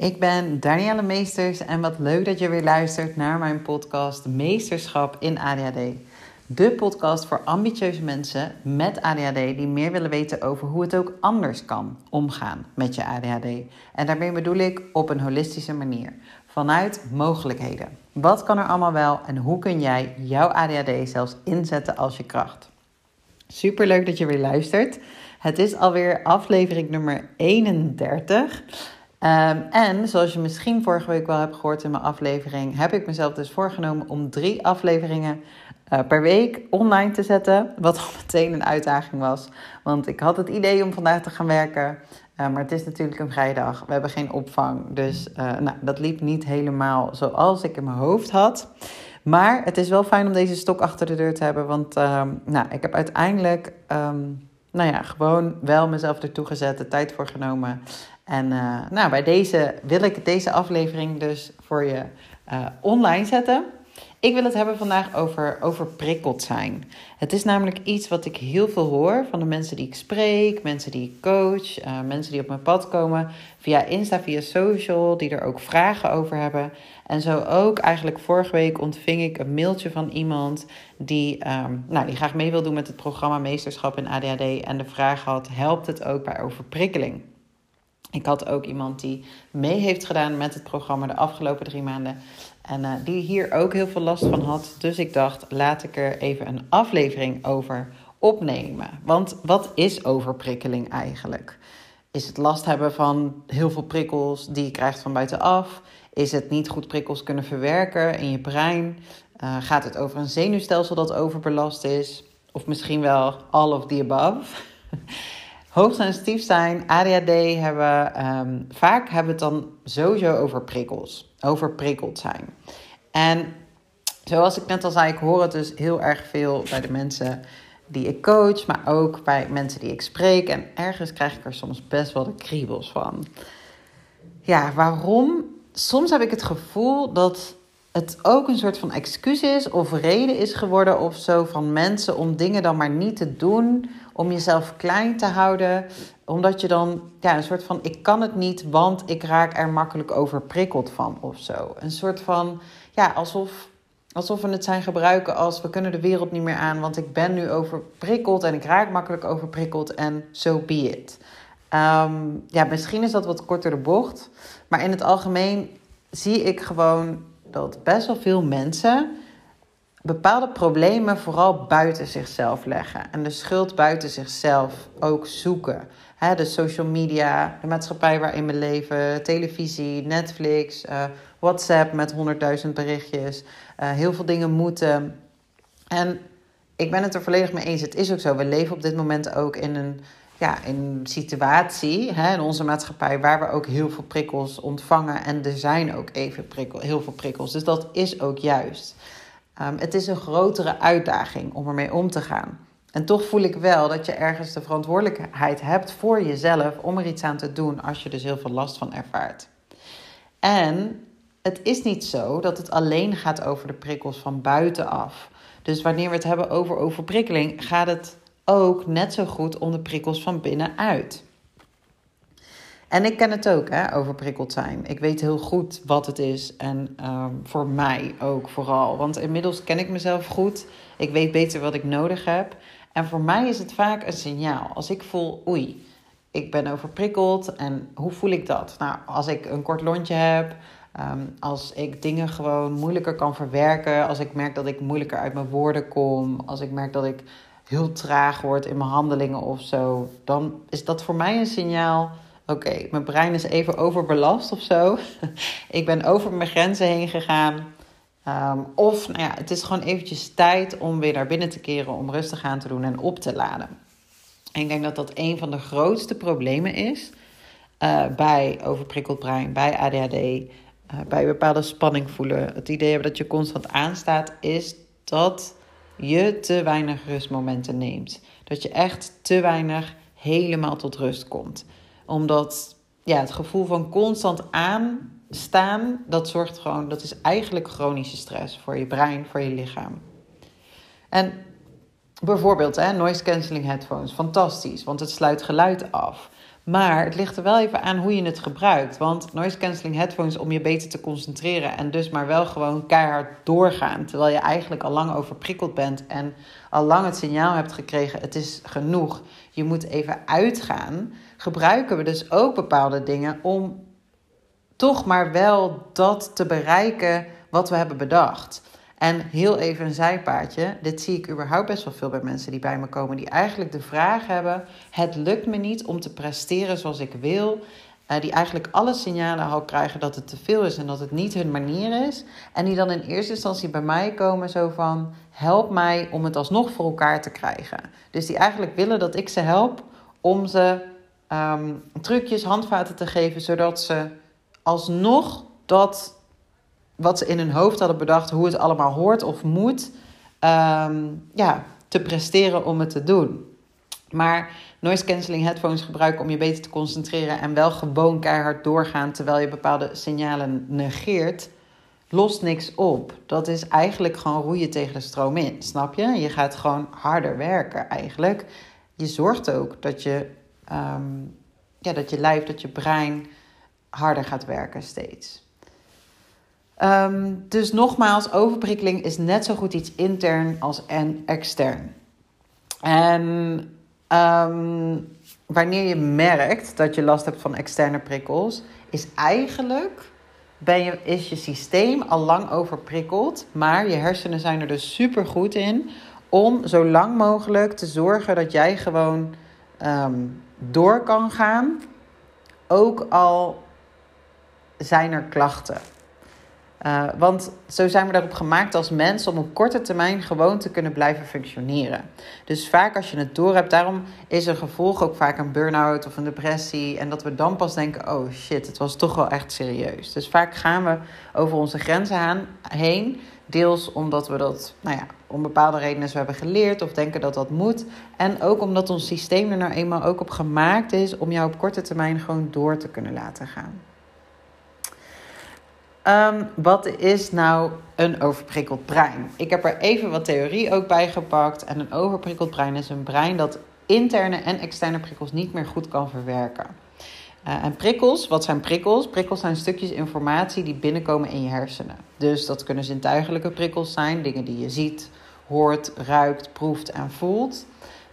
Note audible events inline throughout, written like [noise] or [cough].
Ik ben Danielle Meesters en wat leuk dat je weer luistert naar mijn podcast Meesterschap in ADHD. De podcast voor ambitieuze mensen met ADHD die meer willen weten over hoe het ook anders kan omgaan met je ADHD. En daarmee bedoel ik op een holistische manier, vanuit mogelijkheden. Wat kan er allemaal wel en hoe kun jij jouw ADHD zelfs inzetten als je kracht? Super leuk dat je weer luistert. Het is alweer aflevering nummer 31. Ehm, en zoals je misschien vorige week wel hebt gehoord in mijn aflevering, heb ik mezelf dus voorgenomen om drie afleveringen uh, per week online te zetten. Wat al meteen een uitdaging was. Want ik had het idee om vandaag te gaan werken. Uh, maar het is natuurlijk een vrijdag. We hebben geen opvang. Dus uh, nou, dat liep niet helemaal zoals ik in mijn hoofd had. Maar het is wel fijn om deze stok achter de deur te hebben. Want ehm, nou, ik heb uiteindelijk um, nou ja, gewoon wel mezelf ertoe gezet, de tijd voor genomen. En uh, nou, bij deze wil ik deze aflevering dus voor je uh, online zetten. Ik wil het hebben vandaag over overprikkeld zijn. Het is namelijk iets wat ik heel veel hoor van de mensen die ik spreek, mensen die ik coach, uh, mensen die op mijn pad komen via Insta, via social, die er ook vragen over hebben. En zo ook eigenlijk vorige week ontving ik een mailtje van iemand die, um, nou, die graag mee wil doen met het programma Meesterschap in ADHD en de vraag had: helpt het ook bij overprikkeling? Ik had ook iemand die mee heeft gedaan met het programma de afgelopen drie maanden. En uh, die hier ook heel veel last van had. Dus ik dacht, laat ik er even een aflevering over opnemen. Want wat is overprikkeling eigenlijk? Is het last hebben van heel veel prikkels die je krijgt van buitenaf? Is het niet goed prikkels kunnen verwerken in je brein? Uh, gaat het over een zenuwstelsel dat overbelast is? Of misschien wel all of the above? [laughs] hoogsensitief zijn, ADHD hebben, um, vaak hebben we het dan sowieso over prikkels, overprikkeld zijn. En zoals ik net al zei, ik hoor het dus heel erg veel bij de mensen die ik coach, maar ook bij mensen die ik spreek. En ergens krijg ik er soms best wel de kriebels van. Ja, waarom? Soms heb ik het gevoel dat het ook een soort van excuus is of reden is geworden of zo van mensen om dingen dan maar niet te doen, om jezelf klein te houden, omdat je dan ja, een soort van ik kan het niet, want ik raak er makkelijk overprikkeld van of zo. Een soort van ja, alsof alsof we het zijn gebruiken als we kunnen de wereld niet meer aan, want ik ben nu overprikkeld en ik raak makkelijk overprikkeld en so be it. Um, ja, misschien is dat wat korter de bocht, maar in het algemeen zie ik gewoon dat best wel veel mensen bepaalde problemen vooral buiten zichzelf leggen. En de schuld buiten zichzelf ook zoeken. He, de social media, de maatschappij waarin we leven, televisie, Netflix, uh, WhatsApp met honderdduizend berichtjes. Uh, heel veel dingen moeten. En ik ben het er volledig mee eens. Het is ook zo. We leven op dit moment ook in een ja, in situatie hè, in onze maatschappij waar we ook heel veel prikkels ontvangen. En er zijn ook even prikkel, heel veel prikkels. Dus dat is ook juist. Um, het is een grotere uitdaging om ermee om te gaan. En toch voel ik wel dat je ergens de verantwoordelijkheid hebt voor jezelf om er iets aan te doen als je dus heel veel last van ervaart. En het is niet zo dat het alleen gaat over de prikkels van buitenaf. Dus wanneer we het hebben over overprikkeling, gaat het ook net zo goed om de prikkels van binnenuit. En ik ken het ook, hè, overprikkeld zijn. Ik weet heel goed wat het is. En um, voor mij ook vooral. Want inmiddels ken ik mezelf goed. Ik weet beter wat ik nodig heb. En voor mij is het vaak een signaal. Als ik voel, oei, ik ben overprikkeld. En hoe voel ik dat? Nou, als ik een kort lontje heb. Um, als ik dingen gewoon moeilijker kan verwerken. Als ik merk dat ik moeilijker uit mijn woorden kom. Als ik merk dat ik heel traag word in mijn handelingen of zo. Dan is dat voor mij een signaal oké, mijn brein is even overbelast of zo. [laughs] ik ben over mijn grenzen heen gegaan. Um, of nou ja, het is gewoon eventjes tijd om weer naar binnen te keren, om rustig aan te doen en op te laden. En ik denk dat dat een van de grootste problemen is uh, bij overprikkeld brein, bij ADHD, uh, bij bepaalde spanning voelen. Het idee hebben dat je constant aanstaat, is dat je te weinig rustmomenten neemt. Dat je echt te weinig helemaal tot rust komt omdat ja, het gevoel van constant aanstaan, dat zorgt gewoon, dat is eigenlijk chronische stress voor je brein, voor je lichaam. En bijvoorbeeld hè, noise cancelling headphones, fantastisch, want het sluit geluid af. Maar het ligt er wel even aan hoe je het gebruikt. Want noise cancelling headphones om je beter te concentreren en dus maar wel gewoon keihard doorgaan. Terwijl je eigenlijk al lang overprikkeld bent en al lang het signaal hebt gekregen: het is genoeg, je moet even uitgaan. Gebruiken we dus ook bepaalde dingen om toch maar wel dat te bereiken wat we hebben bedacht. En heel even een zijpaadje. Dit zie ik überhaupt best wel veel bij mensen die bij me komen. Die eigenlijk de vraag hebben: het lukt me niet om te presteren zoals ik wil. Uh, die eigenlijk alle signalen al krijgen dat het te veel is en dat het niet hun manier is. En die dan in eerste instantie bij mij komen zo van: help mij om het alsnog voor elkaar te krijgen. Dus die eigenlijk willen dat ik ze help om ze um, trucjes, handvaten te geven, zodat ze alsnog dat wat ze in hun hoofd hadden bedacht, hoe het allemaal hoort of moet, ehm, ja, te presteren om het te doen. Maar noise cancelling headphones gebruiken om je beter te concentreren en wel gewoon keihard doorgaan terwijl je bepaalde signalen negeert, lost niks op. Dat is eigenlijk gewoon roeien tegen de stroom in, snap je? Je gaat gewoon harder werken eigenlijk. Je zorgt ook dat je, ehm, ja, dat je lijf, dat je brein harder gaat werken steeds. Ehm, dus nogmaals, overprikkeling is net zo goed iets intern als en extern. En ehm, wanneer je merkt dat je last hebt van externe prikkels, is eigenlijk ben je, is je systeem al lang overprikkeld, maar je hersenen zijn er dus super goed in om zo lang mogelijk te zorgen dat jij gewoon ehm, door kan gaan, ook al zijn er klachten. Uh, want zo zijn we daarop gemaakt als mens om op korte termijn gewoon te kunnen blijven functioneren. Dus vaak als je het door hebt, daarom is een gevolg ook vaak een burn-out of een depressie. En dat we dan pas denken: oh shit, het was toch wel echt serieus. Dus vaak gaan we over onze grenzen heen. Deels omdat we dat, nou ja, om bepaalde redenen zo hebben geleerd of denken dat dat moet. En ook omdat ons systeem er nou eenmaal ook op gemaakt is om jou op korte termijn gewoon door te kunnen laten gaan. Um, wat is nou een overprikkeld brein? Ik heb er even wat theorie ook bij gepakt. En een overprikkeld brein is een brein dat interne en externe prikkels niet meer goed kan verwerken. Uh, en prikkels, wat zijn prikkels? Prikkels zijn stukjes informatie die binnenkomen in je hersenen. Dus dat kunnen zintuigelijke prikkels zijn, dingen die je ziet, hoort, ruikt, proeft en voelt.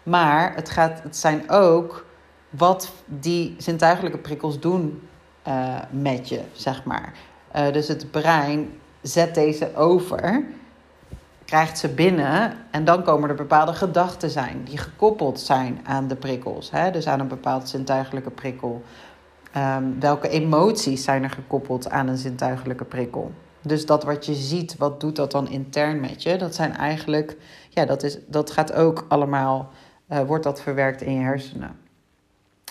Maar het, gaat, het zijn ook wat die zintuigelijke prikkels doen uh, met je, zeg maar. Uh, dus het brein zet deze over, krijgt ze binnen en dan komen er bepaalde gedachten zijn die gekoppeld zijn aan de prikkels. Hè? Dus aan een bepaald zintuigelijke prikkel. Um, welke emoties zijn er gekoppeld aan een zintuigelijke prikkel? Dus dat wat je ziet, wat doet dat dan intern met je? Dat zijn eigenlijk, ja, dat, is, dat gaat ook allemaal, uh, wordt dat verwerkt in je hersenen.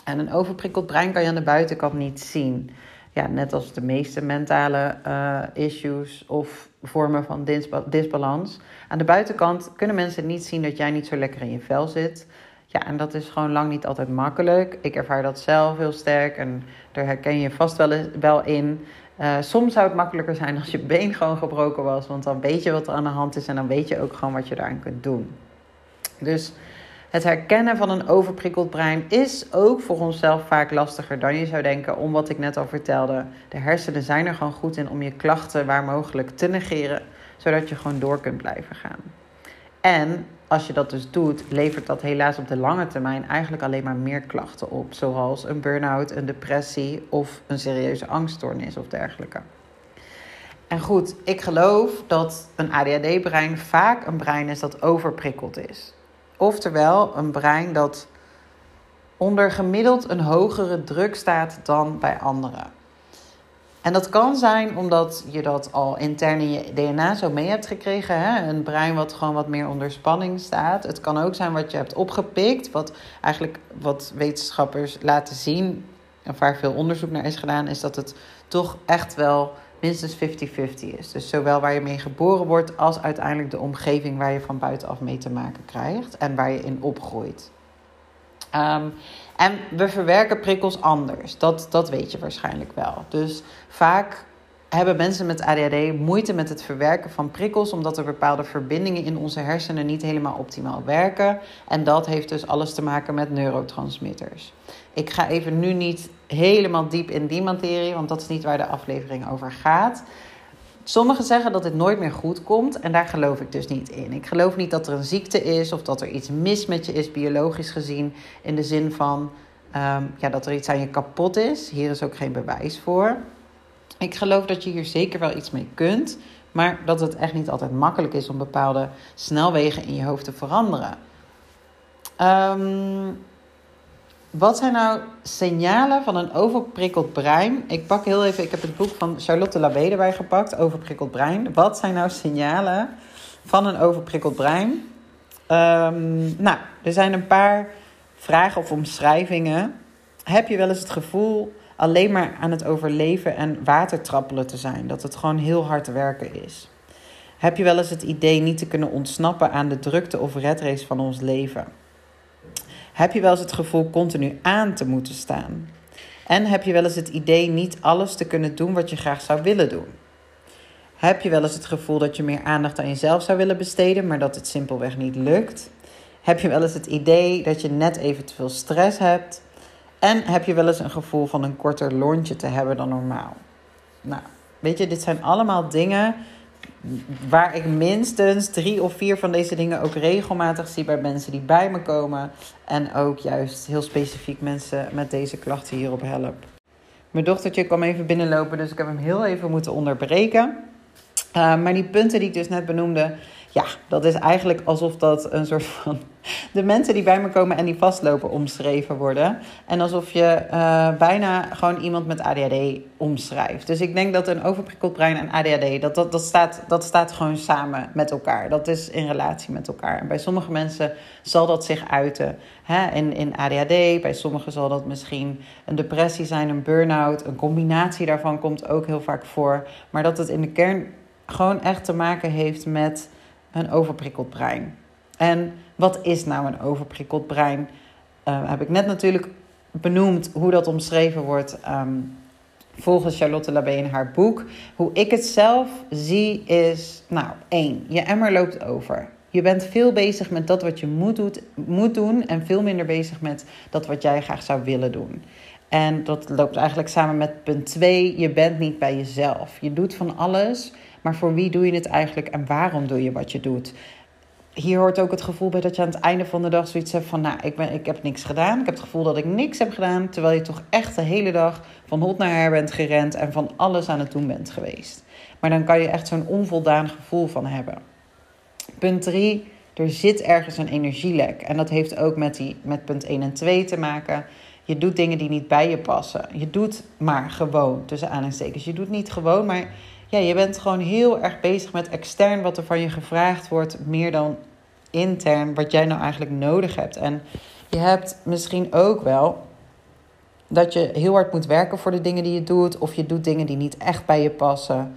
En een overprikkeld brein kan je aan de buitenkant niet zien ja, net als de meeste mentale uh, issues of vormen van disbalans. Aan de buitenkant kunnen mensen niet zien dat jij niet zo lekker in je vel zit. Ja, en dat is gewoon lang niet altijd makkelijk. Ik ervaar dat zelf heel sterk en daar herken je vast wel, in. Uh, soms zou het makkelijker zijn als je been gewoon gebroken was, want dan weet je wat er aan de hand is en dan weet je ook gewoon wat je daaraan kunt doen. Dus het herkennen van een overprikkeld brein is ook voor onszelf vaak lastiger dan je zou denken, om wat ik net al vertelde. De hersenen zijn er gewoon goed in om je klachten waar mogelijk te negeren, zodat je gewoon door kunt blijven gaan. En als je dat dus doet, levert dat helaas op de lange termijn eigenlijk alleen maar meer klachten op, zoals een burn-out, een depressie of een serieuze angststoornis of dergelijke. En goed, ik geloof dat een ADHD-brein vaak een brein is dat overprikkeld is. Oftewel een brein dat onder gemiddeld een hogere druk staat dan bij anderen. En dat kan zijn omdat je dat al intern in je DNA zo mee hebt gekregen. Hè? Een brein wat gewoon wat meer onder spanning staat. Het kan ook zijn wat je hebt opgepikt. Wat eigenlijk wat wetenschappers laten zien. En waar veel onderzoek naar is gedaan. Is dat het toch echt wel minstens 50-50 is. Dus zowel waar je mee geboren wordt als uiteindelijk de omgeving waar je van buitenaf mee te maken krijgt en waar je in opgroeit. Um, en we verwerken prikkels anders. Dat, dat weet je waarschijnlijk wel. Dus vaak hebben mensen met ADHD moeite met het verwerken van prikkels, omdat er bepaalde verbindingen in onze hersenen niet helemaal optimaal werken. En dat heeft dus alles te maken met neurotransmitters. Ik ga even nu niet helemaal diep in die materie, want dat is niet waar de aflevering over gaat. Sommigen zeggen dat dit nooit meer goed komt en daar geloof ik dus niet in. Ik geloof niet dat er een ziekte is of dat er iets mis met je is, biologisch gezien, in de zin van ehm, ja, dat er iets aan je kapot is. Hier is ook geen bewijs voor. Ik geloof dat je hier zeker wel iets mee kunt, maar dat het echt niet altijd makkelijk is om bepaalde snelwegen in je hoofd te veranderen. Um, wat zijn nou signalen van een overprikkeld brein? Ik pak heel even, ik heb het boek van Charlotte Labé erbij gepakt, Overprikkeld brein. Wat zijn nou signalen van een overprikkeld brein? Um, nou, er zijn een paar vragen of omschrijvingen. Heb je wel eens het gevoel alleen maar aan het overleven en watertrappelen te zijn? Dat het gewoon heel hard werken is? Heb je wel eens het idee niet te kunnen ontsnappen aan de drukte of redrace van ons leven? Heb je wel eens het gevoel continu aan te moeten staan? En heb je wel eens het idee niet alles te kunnen doen wat je graag zou willen doen? Heb je wel eens het gevoel dat je meer aandacht aan jezelf zou willen besteden, maar dat het simpelweg niet lukt? Heb je wel eens het idee dat je net even te veel stress hebt? En heb je wel eens een gevoel van een korter lontje te hebben dan normaal? Nou, weet je, dit zijn allemaal dingen waar ik minstens drie of vier van deze dingen ook regelmatig zie bij mensen die bij me komen. En ook juist heel specifiek mensen met deze klachten hierop help. Mijn dochtertje kwam even binnenlopen, dus ik heb hem heel even moeten onderbreken. Uh, maar die punten die ik dus net benoemde, ja, dat is eigenlijk alsof dat een soort van. De mensen die bij me komen en die vastlopen omschreven worden. En alsof je uh, bijna gewoon iemand met ADHD omschrijft. Dus ik denk dat een overprikkeld brein en ADHD, dat, dat, dat, staat, dat staat gewoon samen met elkaar. Dat is in relatie met elkaar. En bij sommige mensen zal dat zich uiten hè, in, in ADHD. Bij sommigen zal dat misschien een depressie zijn, een burn-out. Een combinatie daarvan komt ook heel vaak voor. Maar dat het in de kern gewoon echt te maken heeft met een overprikkeld brein. En wat is nou een overprikkeld brein? Uh, heb ik net natuurlijk benoemd hoe dat omschreven wordt um, volgens Charlotte Labé in haar boek. Hoe ik het zelf zie is, nou, één, je emmer loopt over. Je bent veel bezig met dat wat je moet, doet, moet doen en veel minder bezig met dat wat jij graag zou willen doen. En dat loopt eigenlijk samen met punt 2. Je bent niet bij jezelf. Je doet van alles, maar voor wie doe je het eigenlijk en waarom doe je wat je doet? Hier hoort ook het gevoel bij dat je aan het einde van de dag zoiets hebt van: Nou, ik, ben, ik heb niks gedaan. Ik heb het gevoel dat ik niks heb gedaan. Terwijl je toch echt de hele dag van hot naar her bent gerend en van alles aan het doen bent geweest. Maar dan kan je echt zo'n onvoldaan gevoel van hebben. Punt 3. Er zit ergens een energielek. En dat heeft ook met, die, met punt 1 en 2 te maken. Je doet dingen die niet bij je passen. Je doet maar gewoon, tussen aanhalingstekens. Je doet niet gewoon, maar ja, je bent gewoon heel erg bezig met extern wat er van je gevraagd wordt, meer dan intern wat jij nou eigenlijk nodig hebt. En je hebt misschien ook wel dat je heel hard moet werken voor de dingen die je doet, of je doet dingen die niet echt bij je passen.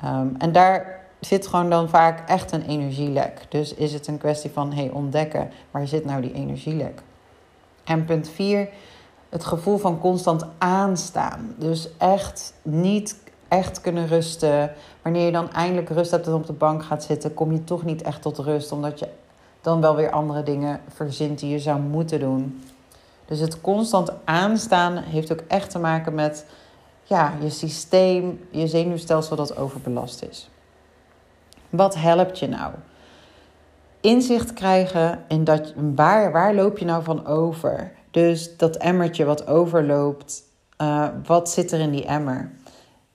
Ehm, en daar zit gewoon dan vaak echt een energielek. Dus is het een kwestie van hey, ontdekken waar zit nou die energielek. En punt 4, het gevoel van constant aanstaan. Dus echt niet echt kunnen rusten. Wanneer je dan eindelijk rust hebt en op de bank gaat zitten, kom je toch niet echt tot rust, omdat je dan wel weer andere dingen verzint die je zou moeten doen. Dus het constant aanstaan heeft ook echt te maken met ja, je systeem, je zenuwstelsel dat overbelast is. Wat helpt je nou? Inzicht krijgen in dat, waar, waar loop je nou van over? Dus dat emmertje wat overloopt, uh, wat zit er in die emmer?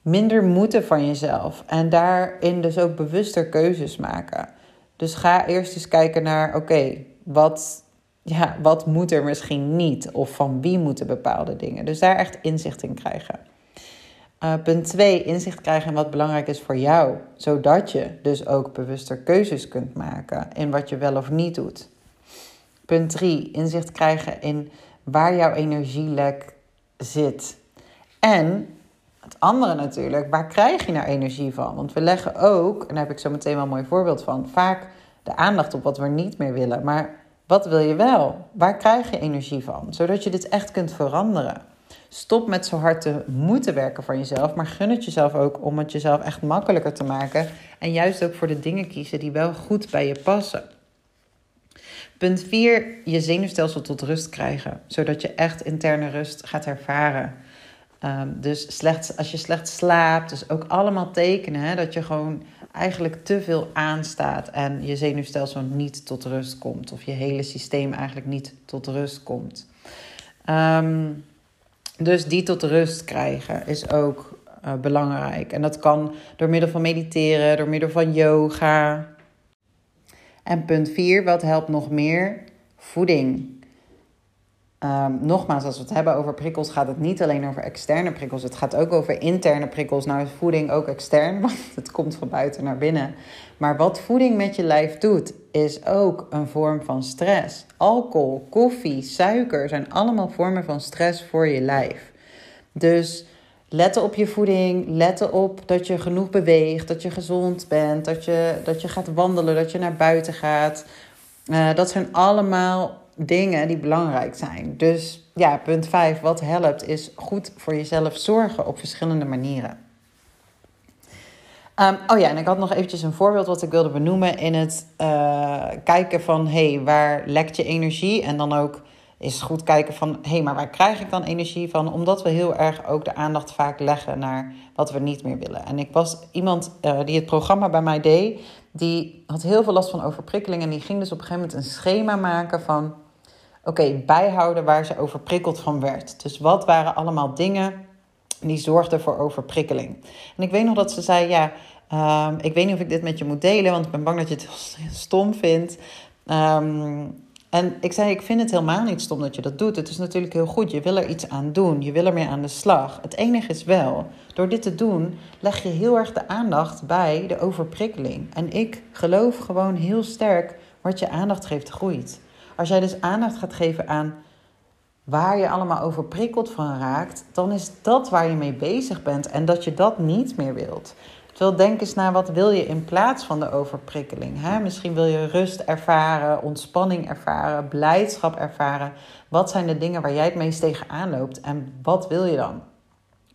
Minder moeten van jezelf en daarin dus ook bewuster keuzes maken. Dus ga eerst eens kijken naar, oké, wat, ja, wat moet er misschien niet? Of van wie moeten bepaalde dingen? Dus daar echt inzicht in krijgen. Uh, punt 2, inzicht krijgen in wat belangrijk is voor jou. Zodat je dus ook bewuster keuzes kunt maken in wat je wel of niet doet. Punt 3, inzicht krijgen in waar jouw energielek zit. En het andere natuurlijk, waar krijg je nou energie van? Want we leggen ook, en daar heb ik zo meteen wel een mooi voorbeeld van, vaak de aandacht op wat we niet meer willen. Maar wat wil je wel? Waar krijg je energie van? Zodat je dit echt kunt veranderen. Stop met zo hard te moeten werken voor jezelf, maar gun het jezelf ook om het jezelf echt makkelijker te maken. En juist ook voor de dingen kiezen die wel goed bij je passen. Punt 4, je zenuwstelsel tot rust krijgen, zodat je echt interne rust gaat ervaren. Um, dus slecht, als je slecht slaapt, dus ook allemaal tekenen hè, dat je gewoon eigenlijk te veel aanstaat en je zenuwstelsel niet tot rust komt, of je hele systeem eigenlijk niet tot rust komt. Um, dus die tot rust krijgen is ook uh, belangrijk. En dat kan door middel van mediteren, door middel van yoga. En punt 4, wat helpt nog meer? Voeding. Um, nogmaals, als we het hebben over prikkels, gaat het niet alleen over externe prikkels. Het gaat ook over interne prikkels. Nou is voeding ook extern, [laughs] want het komt van buiten naar binnen. Maar wat voeding met je lijf doet, is ook een vorm van stress. Alcohol, koffie, suiker zijn allemaal vormen van stress voor je lijf. Dus letten op je voeding, letten op dat je genoeg beweegt, dat je gezond bent, dat je, dat je gaat wandelen, dat je naar buiten gaat. Uh, dat zijn allemaal dingen die belangrijk zijn. Dus ja, punt 5, wat helpt, is goed voor jezelf zorgen op verschillende manieren. Um, oh ja, en ik had nog eventjes een voorbeeld wat ik wilde benoemen in het uh, kijken van, hé, hey, waar lekt je energie? En dan ook is goed kijken van, hé, hey, maar waar krijg ik dan energie van? Omdat we heel erg ook de aandacht vaak leggen naar wat we niet meer willen. En ik was iemand uh, die het programma bij mij deed, die had heel veel last van overprikkeling. En die ging dus op een gegeven moment een schema maken van oké, bijhouden waar ze overprikkeld van werd. Dus wat waren allemaal dingen die zorgden voor overprikkeling? En ik weet nog dat ze zei, ja, um, ik weet niet of ik dit met je moet delen, want ik ben bang dat je het stom vindt. Um, en ik zei, ik vind het helemaal niet stom dat je dat doet. Het is natuurlijk heel goed. Je wil er iets aan doen. Je wil ermee aan de slag. Het enige is wel, door dit te doen, leg je heel erg de aandacht bij de overprikkeling. En ik geloof gewoon heel sterk, wat je aandacht geeft, groeit. Als jij dus aandacht gaat geven aan waar je allemaal overprikkeld van raakt, dan is dat waar je mee bezig bent en dat je dat niet meer wilt. Terwijl denk eens naar wat wil je in plaats van de overprikkeling. Hè? Misschien wil je rust ervaren, ontspanning ervaren, blijdschap ervaren. Wat zijn de dingen waar jij het meest tegenaan loopt en wat wil je dan?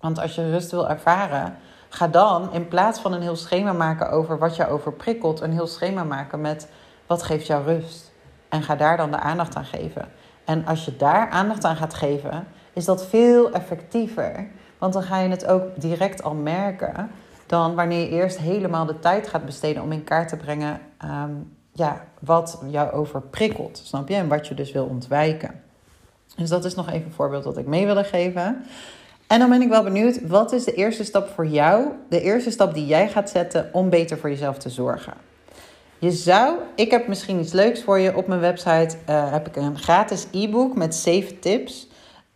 Want als je rust wil ervaren, ga dan in plaats van een heel schema maken over wat je overprikkelt, een heel schema maken met wat geeft jou rust. En ga daar dan de aandacht aan geven. En als je daar aandacht aan gaat geven, is dat veel effectiever. Want dan ga je het ook direct al merken dan wanneer je eerst helemaal de tijd gaat besteden om in kaart te brengen um, ja, wat jou overprikkelt. Snap je? En wat je dus wil ontwijken. Dus dat is nog even een voorbeeld dat ik mee wilde geven. En dan ben ik wel benieuwd, wat is de eerste stap voor jou? De eerste stap die jij gaat zetten om beter voor jezelf te zorgen. Je zou, ik heb misschien iets leuks voor je. Op mijn website uh, heb ik een gratis e-book met 7 tips.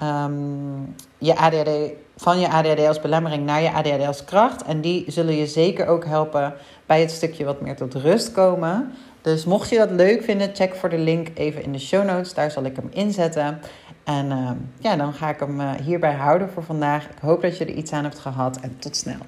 Um, je ADHD, van je ADHD als belemmering naar je ADHD als kracht. En die zullen je zeker ook helpen bij het stukje wat meer tot rust komen. Dus mocht je dat leuk vinden, check voor de link even in de show notes. Daar zal ik hem inzetten. En uh, ja, dan ga ik hem uh, hierbij houden voor vandaag. Ik hoop dat je er iets aan hebt gehad en tot snel.